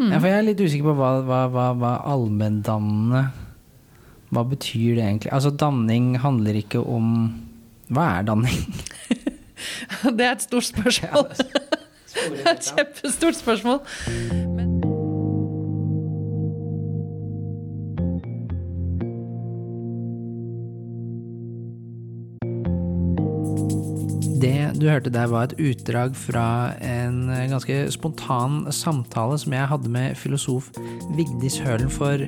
Ja, for jeg er litt usikker på hva, hva, hva, hva allmenndannende Hva betyr det egentlig? Altså, danning handler ikke om Hva er danning? Det er et stort spørsmål. Det er et kjempestort spørsmål. Du hørte der, var et utdrag fra en ganske spontan samtale som jeg hadde med filosof Vigdis Hølen for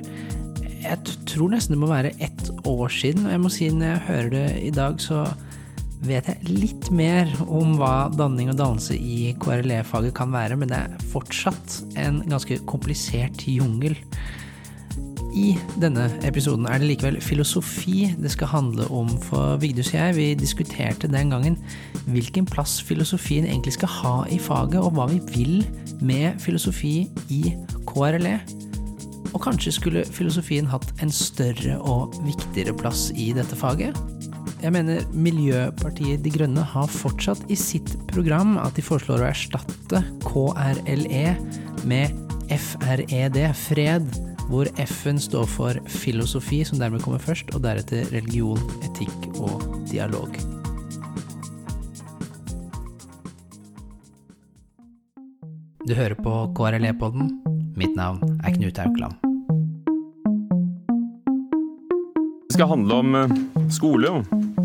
jeg tror nesten det må være ett år siden. Og jeg må si når jeg hører det i dag, så vet jeg litt mer om hva danning og dannelse i KRLE-faget kan være, men det er fortsatt en ganske komplisert jungel. I denne episoden er det likevel filosofi det skal handle om, for Vigdus og jeg vi diskuterte den gangen hvilken plass filosofien egentlig skal ha i faget, og hva vi vil med filosofi i KRLE. Og kanskje skulle filosofien hatt en større og viktigere plass i dette faget? Jeg mener Miljøpartiet De Grønne har fortsatt i sitt program at de foreslår å erstatte KRLE med FRED, fred, hvor F-en står for filosofi, som dermed kommer først, og deretter religion, etikk og dialog. Du hører på KRLE-podden. Mitt navn er Knut Aukland. Det skal handle om eh, skole, og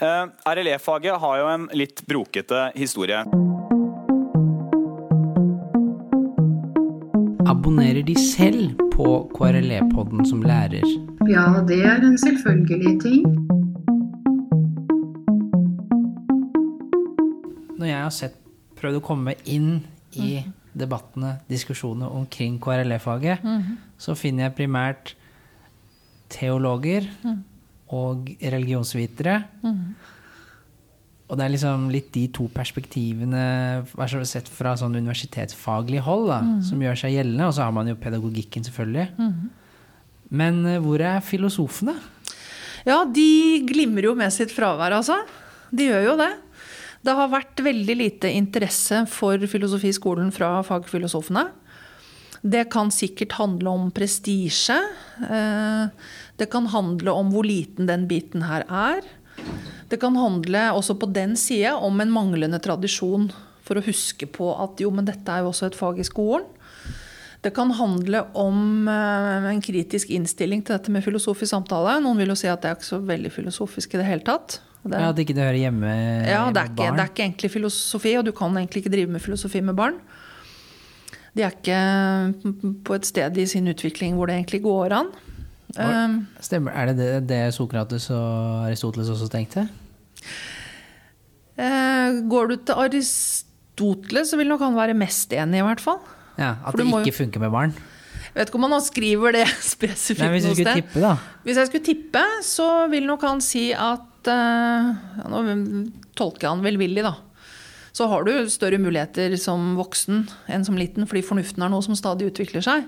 Eh, RLE-faget har jo en litt brokete historie. Abonnerer de selv på KRLE-podden som lærer? Ja, det er en selvfølgelig ting. Når jeg har sett, prøvd å komme inn i debattene, diskusjonene omkring KRLE-faget, så finner jeg primært teologer og religionsvitere. Og det er liksom litt de to perspektivene sett fra sånn universitetsfaglig hold da, som gjør seg gjeldende. Og så har man jo pedagogikken, selvfølgelig. Men eh, hvor er filosofene? Ja, de glimrer jo med sitt fravær, altså. De gjør jo det. Det har vært veldig lite interesse for filosofi i skolen fra fagfilosofene. Det kan sikkert handle om prestisje. Eh, Det kan handle om hvor liten den biten her er. Det kan handle også på den side om en manglende tradisjon for å huske på at jo, men dette er jo også et fag i skolen. Det kan handle om eh, en kritisk innstilling til dette med filosofisk samtale. Noen vil jo si at det er ikke så veldig filosofisk i det hele tatt. Det- Ja, At ikke det hører hjemme ja, det er, med ikke, barn? det er ikke egentlig filosofi, og du kan egentlig ikke drive med filosofi med barn. De er ikke på et sted i sin utvikling hvor det egentlig går an. Um, Stemmer. Er det det, det Sokrates og Aristoteles også tenkte? eh, går du til Aristoteles, så vil nok han være mest enig, i hvert fall. Ja, At det jo- ikke funker med barn? Jeg vet ikke om han skriver det spesifikt Nei, Hvis noe skulle sted. tippe, da. Hvis jeg skulle tippe, så vil nok han si at ja, Nå tolker jeg han velvillig, da. Så har du større muligheter som voksen enn som liten, fordi fornuften er noe som stadig utvikler seg.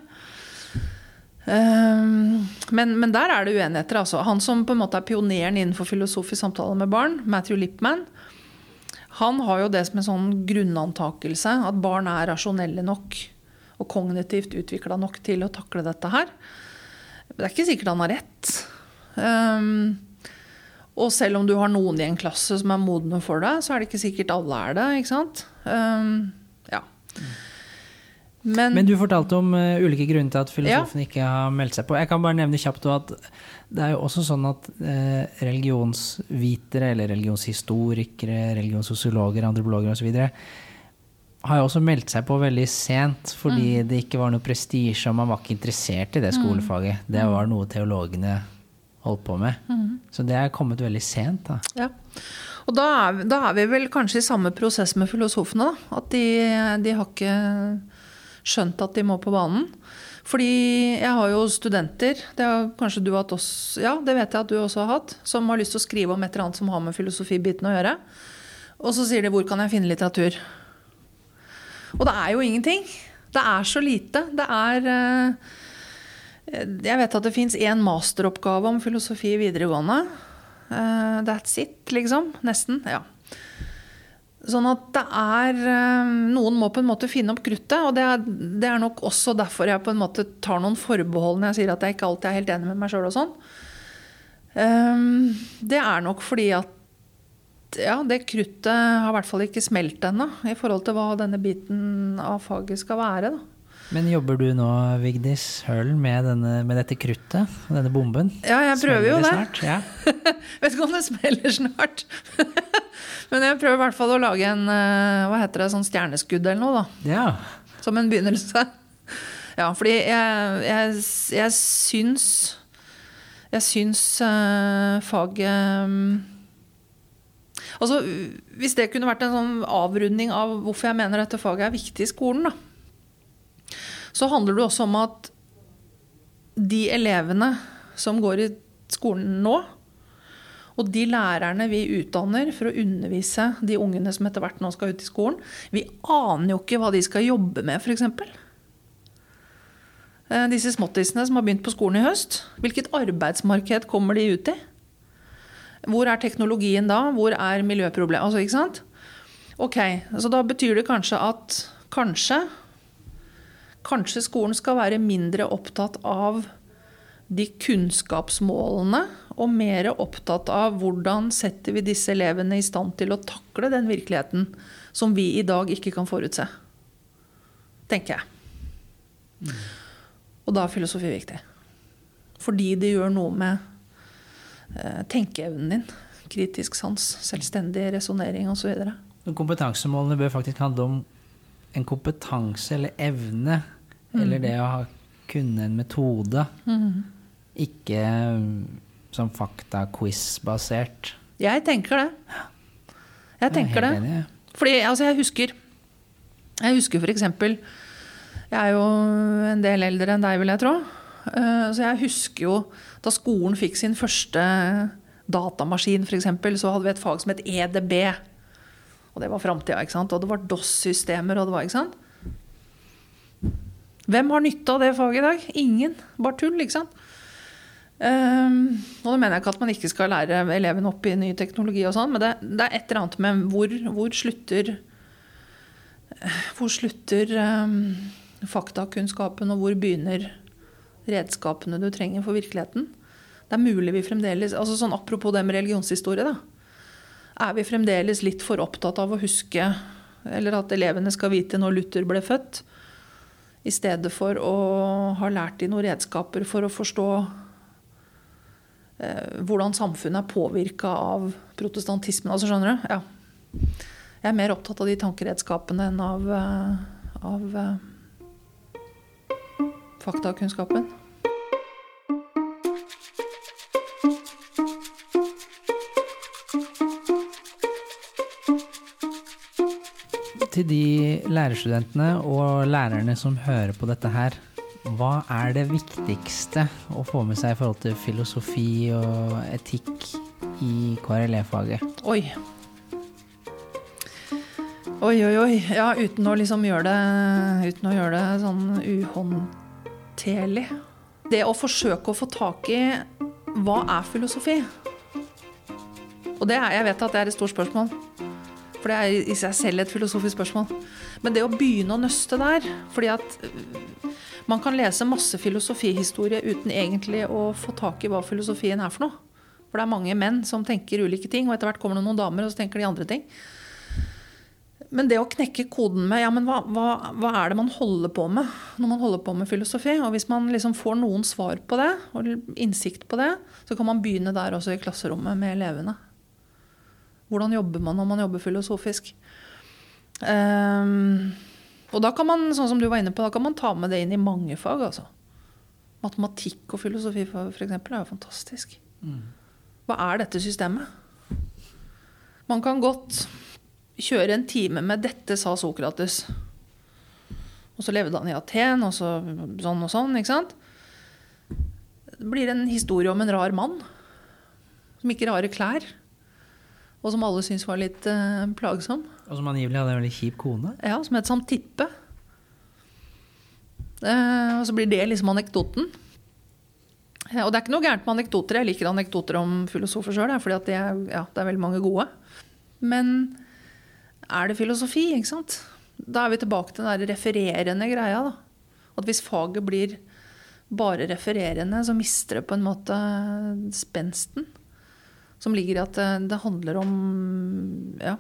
Um, men, men der er det uenigheter. Altså. Han som på en måte er pioneren innenfor filosofisk samtale med barn, Matthew Lipman, han har jo det som en sånn grunnantakelse at barn er rasjonelle nok og kognitivt utvikla nok til å takle dette her. Det er ikke sikkert han har rett. Um, og selv om du har noen i en klasse som er modne for deg, så er det ikke sikkert alle er det. ikke sant? Um, ja. Men, Men du fortalte om uh, ulike grunner til at filosofene ikke har meldt seg på. Jeg kan bare nevne kjapt at det er jo også sånn at uh, religionsvitere, eller religionshistorikere, religionssosiologer, antropologer osv. har jo også meldt seg på veldig sent fordi Mm. det ikke var noe prestisje, og man var ikke interessert i det skolefaget. Det var noe teologene holdt på med. Mm. Så det er kommet veldig sent, da. Ja. Og da er, da er vi vel kanskje i samme prosess med filosofene. da. At de, de har ikke skjønt at de må på banen. Fordi jeg har jo studenter, det har kanskje du hatt også, ja, det vet jeg at du også har hatt, som har lyst til å skrive om et eller annet som har med filosofibiten å gjøre. Og så sier de 'hvor kan jeg finne litteratur'? Og det er jo ingenting. Det er så lite. Det er eh, Jeg vet at det fins én masteroppgave om filosofi i videregående. Uh, that's it, liksom. Nesten. Ja. Sånn at det er eh, Noen må på en måte finne opp kruttet. Og det er, det er, nok også derfor jeg på en måte tar noen forbehold når jeg sier at jeg ikke alltid er helt enig med meg sjøl og sånn. Det er nok fordi at ja, det kruttet har i hvert fall ikke smelt ennå i forhold til hva denne biten av faget skal være. da. Men jobber du nå, Vigdis Hølen, med, denne, med dette kruttet? Denne bomben? Ja, jeg prøver jo det. Snart? Ja. Vet ikke om det smeller snart. Men jeg prøver i hvert fall å lage en hva heter det, sånn stjerneskudd eller noe, da. Ja. Som en begynnelse. Ja, fordi jeg, jeg, jeg syns Jeg syns uh, faget um, Altså, Hvis det kunne vært en sånn avrunding av hvorfor jeg mener dette faget er viktig i skolen, da, så handler det også om at de elevene som går i skolen nå, og de lærerne vi utdanner for å undervise de ungene som etter hvert nå skal ut i skolen, vi aner jo ikke hva de skal jobbe med, f.eks. Disse småttisene som har begynt på skolen i høst, hvilket arbeidsmarked kommer de ut i? Hvor er teknologien da? Hvor er miljøproblemet? Altså, ikke sant? Ok, så da betyr det kanskje at kanskje Kanskje skolen skal være mindre opptatt av de kunnskapsmålene, og mer opptatt av hvordan setter vi disse elevene i stand til å takle den virkeligheten som vi i dag ikke kan forutse. Tenker jeg. Og da er filosofi viktig. Fordi det gjør noe med tenkeevnen din. Kritisk sans, selvstendig resonnering osv. Kompetansemålene bør faktisk handle om en kompetanse eller evne, mm. eller det å ha kunne en metode. Mm. Ikke som fakta-quiz-basert. Jeg tenker det. Jeg tenker det. Enig. Fordi altså, jeg husker Jeg husker for eksempel Jeg er jo en del eldre enn deg, vil jeg tro. Så jeg husker jo da skolen fikk sin første datamaskin, f.eks., så hadde vi et fag som het EDB. Og det var framtida. Og det var DOS-systemer. og det var, ikke sant? Hvem har nytte av det faget i dag? Ingen. Bare tull, ikke sant? Um, og da mener jeg ikke at man ikke skal lære elevene opp i ny teknologi, og sånn, men det, det, er et eller annet med hvor, hvor slutter Hvor slutter um, faktakunnskapen, og hvor begynner redskapene du trenger for virkeligheten? Det er mulig vi fremdeles altså sånn Apropos det med religionshistorie, da. Er vi fremdeles litt for opptatt av å huske, eller at elevene skal vite når Luther ble født, i stedet for å ha lært de noen redskaper for å forstå eh, hvordan samfunnet er påvirka av protestantismen? Altså, skjønner du? Ja. Jeg er mer opptatt av de tankeredskapene enn av, av faktakunnskapen. Til de lærerstudentene og lærerne som hører på dette her, hva er det viktigste å få med seg i forhold til filosofi og etikk i KRLE-faget? Oi. Oi, oi, oi. Ja, uten å liksom gjøre det, uten å gjøre det sånn uhåndterlig. Det å forsøke å få tak i hva er filosofi? Og det er, jeg vet at det er et stort spørsmål. For det er i seg selv et filosofisk spørsmål. Men det å begynne å nøste der fordi at øh, man kan lese masse filosofihistorie uten egentlig å få tak i hva filosofien er for noe. For det er mange menn som tenker ulike ting, og etter hvert kommer det noen damer, og så tenker de andre ting. Men det å knekke koden med ja, men hva, hva, hva, er det man holder på med når man holder på med filosofi? Og hvis man liksom får noen svar på det, og innsikt på det, så kan man begynne der også i klasserommet med elevene. Hvordan jobber man når man jobber filosofisk? Um, og da kan man, sånn som du var inne på, da kan man ta med det inn i mange fag. altså. Matematikk og filosofi f.eks. er jo fantastisk. Mm. Hva er dette systemet? Man kan godt kjøre en time med 'dette sa Sokrates'. Og så levde han i Aten, og så sånn og sånn. ikke sant? Det blir en historie om en rar mann. Som ikke rare klær. Og som alle syntes var litt uh, plagsom. Og som angivelig hadde en veldig kjip kone. Ja, som het Samtippe. Uh, og så blir det liksom anekdoten. Uh, og det er ikke noe gærent med anekdoter. Jeg liker anekdoter om filosofer sjøl, fordi det ja, det er veldig mange gode. Men er det filosofi, ikke sant? Da er vi tilbake til den der refererende greia. da. At hvis faget blir bare refererende, så mister det på en måte spensten. Som ligger i at det, det handler om ja,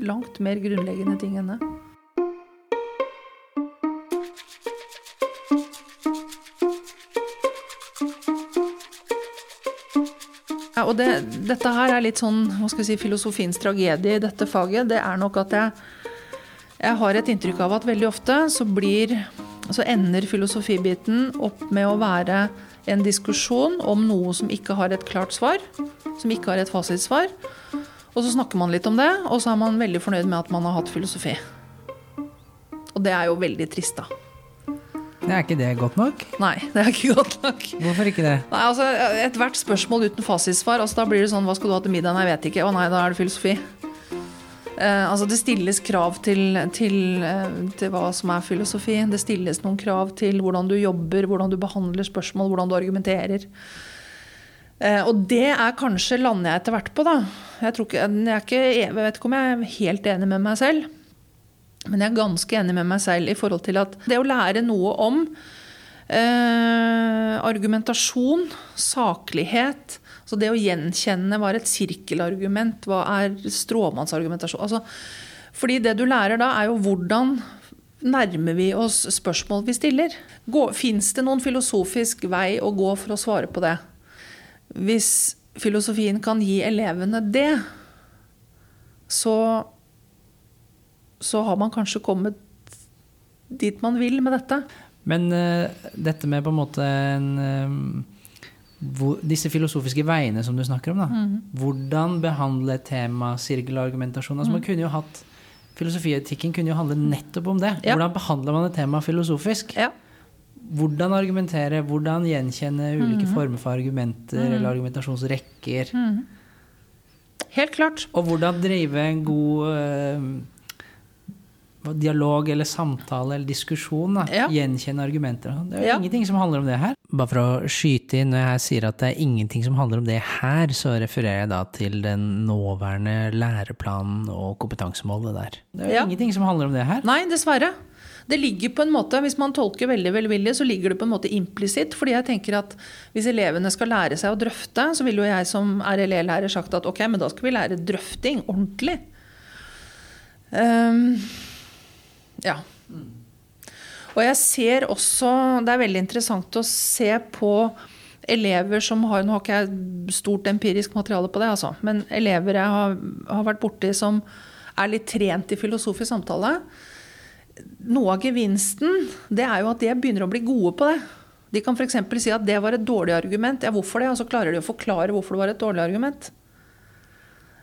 langt mer grunnleggende ting enn det. Ja, og det, dette her er litt sånn hva skal si, filosofiens tragedie i dette faget. Det er nok at jeg, jeg har et inntrykk av at veldig ofte så blir så ender filosofibiten opp med å være en diskusjon om noe som ikke har et klart svar. Som ikke har et fasitsvar. Og så snakker man litt om det, og så er man veldig fornøyd med at man har hatt filosofi. Og det er jo veldig trist, da. Det er ikke det godt nok? Nei, det er ikke godt nok. Hvorfor ikke det? Nei, altså, Ethvert spørsmål uten fasitsvar, altså, da blir det sånn Hva skal du ha til middag? Nei, jeg vet ikke. Å nei, da er det filosofi. Eh, altså Det stilles krav til, til, eh, til, hva som er filosofi. Det stilles noen krav til hvordan du jobber, hvordan du behandler spørsmål, hvordan du argumenterer. Eh, og det er kanskje lander jeg etter hvert på, da. Jeg, ikke, jeg, ikke, jeg, vet ikke om jeg er helt enig med meg selv. Men jeg er ganske enig med meg selv i forhold til at det å lære noe om eh, argumentasjon, saklighet så det å gjenkjenne hva er et sirkelargument, hva er stråmannsargumentasjon altså, Fordi det du lærer da, er jo hvordan nærmer vi oss spørsmål vi stiller. Fins det noen filosofisk vei å gå for å svare på det? Hvis filosofien kan gi elevene det, så så har man kanskje kommet dit man vil med dette. Men uh, dette med på en måte en, uh, hvor, Disse filosofiske veiene som du snakker om, da. Mm. Hvordan behandle tema sirkelargumentasjon? Altså, mm. man kunne jo hatt Filosofietikken kunne jo handle nettopp om det. Ja. Hvordan behandler man et tema filosofisk? Ja. Hvordan argumentere, hvordan gjenkjenne ulike mm. former for argumenter mm. eller argumentasjonsrekker. Mm. Helt klart. Og hvordan drive en god uh, dialog eller samtale eller diskusjon. Da. Ja. Gjenkjenne argumenter. Det er jo ja. ingenting som handler om det her. Bare for å skyte inn, når jeg sier at det er ingenting som handler om det her, så refererer jeg da til den nåværende læreplanen og kompetansemålet der. Det er jo ja. ingenting som handler om det her. Nei, dessverre. Det ligger på en måte, Hvis man tolker veldig velvillig, så ligger det på en måte implisitt. fordi jeg tenker at Hvis elevene skal lære seg å drøfte, så ville jo jeg som RLE-lærer sagt at ok, men da skal vi lære drøfting ordentlig. Um, ja. Og jeg ser også Det er veldig interessant å se på elever som har Nå har ikke jeg stort empirisk materiale på det, altså, men elever jeg har, har vært borti som er litt trent i filosofisk samtale. Noe av gevinsten det er jo at de begynner å bli gode på det. De kan f.eks. si at det var et dårlig argument. Ja, hvorfor det? Og så klarer de å forklare hvorfor det var et dårlig argument.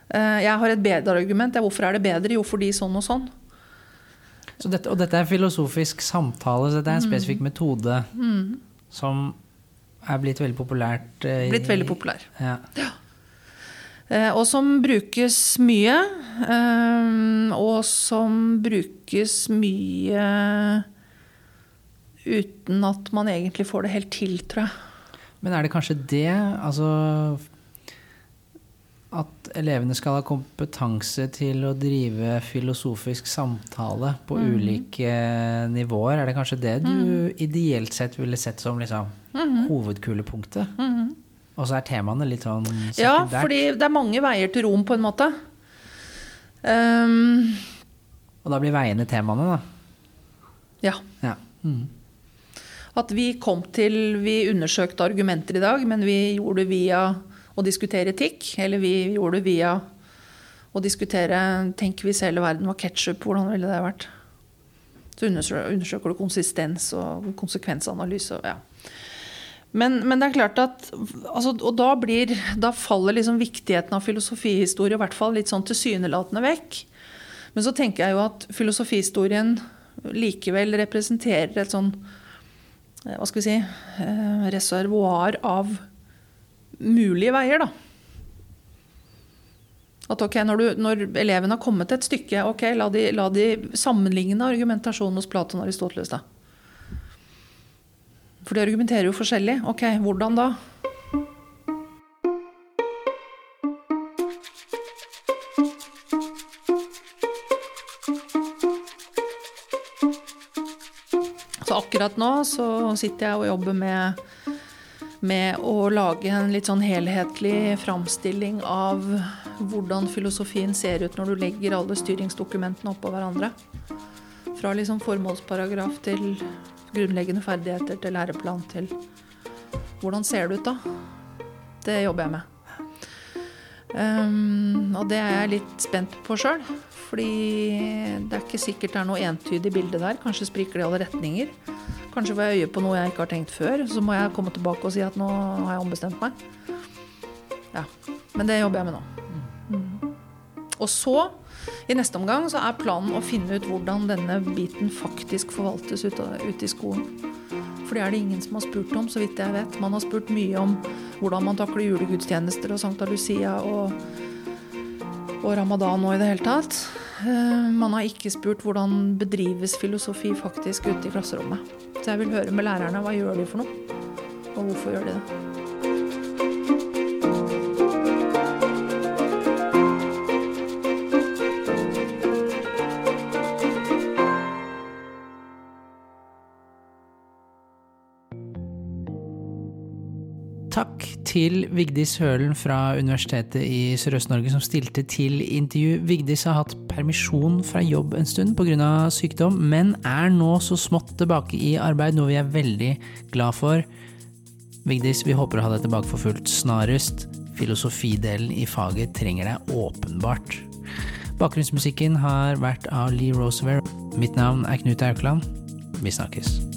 Eh, jeg har et bedre argument. Ja, hvorfor er det bedre? Jo, fordi sånn og sånn. Dette, og dette er filosofisk samtale, så dette er en mm. spesifikk metode mm. som er blitt veldig populært. Eh, blitt veldig populær. Ja. ja. Eh, og som brukes mye. Eh, og som brukes mye uten at man egentlig får det helt til, tror jeg. Men er det kanskje det? Altså at elevene skal ha kompetanse til å drive filosofisk samtale på mm. ulike nivåer. Er det kanskje det du mm. ideelt sett ville sett som liksom, mm. hovedkulepunktet? Mm. Og så er temaene litt sånn sekundært? Ja, fordi det er mange veier til rom, på en måte. Um, og da blir veiene temaene, da? Ja. ja. Mm. At vi kom til Vi undersøkte argumenter i dag, men vi gjorde det via å diskutere etikk. Eller vi gjorde det via å diskutere Tenk hvis hele verden var ketsjup, hvordan ville det vært? Så undersøker du konsistens og konsekvensanalyse. Ja. Men, men, det er klart at altså, Og da, blir, da faller liksom viktigheten av filosofihistorie i hvert fall litt sånn tilsynelatende vekk. Men så tenker jeg jo at filosofihistorien likevel representerer et sånn eh, Hva skal vi si eh, Reservoar av mulige veier, da. At ok, når, du, når eleven har kommet et stykke, ok, la de, la de sammenligne argumentasjonen hos Platon og Aristoteles, da. For de argumenterer jo forskjellig. Ok, hvordan da? Så akkurat nå så sitter jeg og jobber med, med å lage en litt sånn helhetlig framstilling av hvordan filosofien ser ut når du legger alle styringsdokumentene oppå hverandre. Fra liksom formålsparagraf til grunnleggende ferdigheter til læreplan til Hvordan ser det ut da? Det jobber jeg med. Um, og det er jeg litt spent på sjøl. Fordi det er ikke sikkert det er noe entydig bilde der. Kanskje spriker det i alle retninger. Kanskje får jeg øye på noe jeg ikke har tenkt før. Så må jeg komme tilbake og si at nå har jeg ombestemt meg. Ja, Men det jobber jeg med nå. Mm. Og så, i neste omgang, så er planen å finne ut hvordan denne biten faktisk forvaltes ute, ute i skolen. For det er det ingen som har spurt om, så vidt jeg vet. Man har spurt mye om hvordan man takler julegudstjenester og Sankta Lucia og, og ramadan nå i det hele tatt. Eh, man har ikke spurt hvordan bedrives filosofi faktisk ute i klasserommet. Så jeg vil høre med lærerne hva gjør de for noe, og hvorfor gjør de det. Til Vigdis Hølen fra Universitetet i Sørøst-Norge som stilte til intervju. Vigdis har hatt permisjon fra jobb en stund pga. sykdom, men er nå så smått tilbake i arbeid, noe vi er veldig glad for. Vigdis, vi håper å ha deg tilbake for fullt snarest. Filosofidelen i faget trenger deg åpenbart. Bakgrunnsmusikken har vært av Lee Roosevelt. Mitt navn er Knut Aukland. Vi snakkes.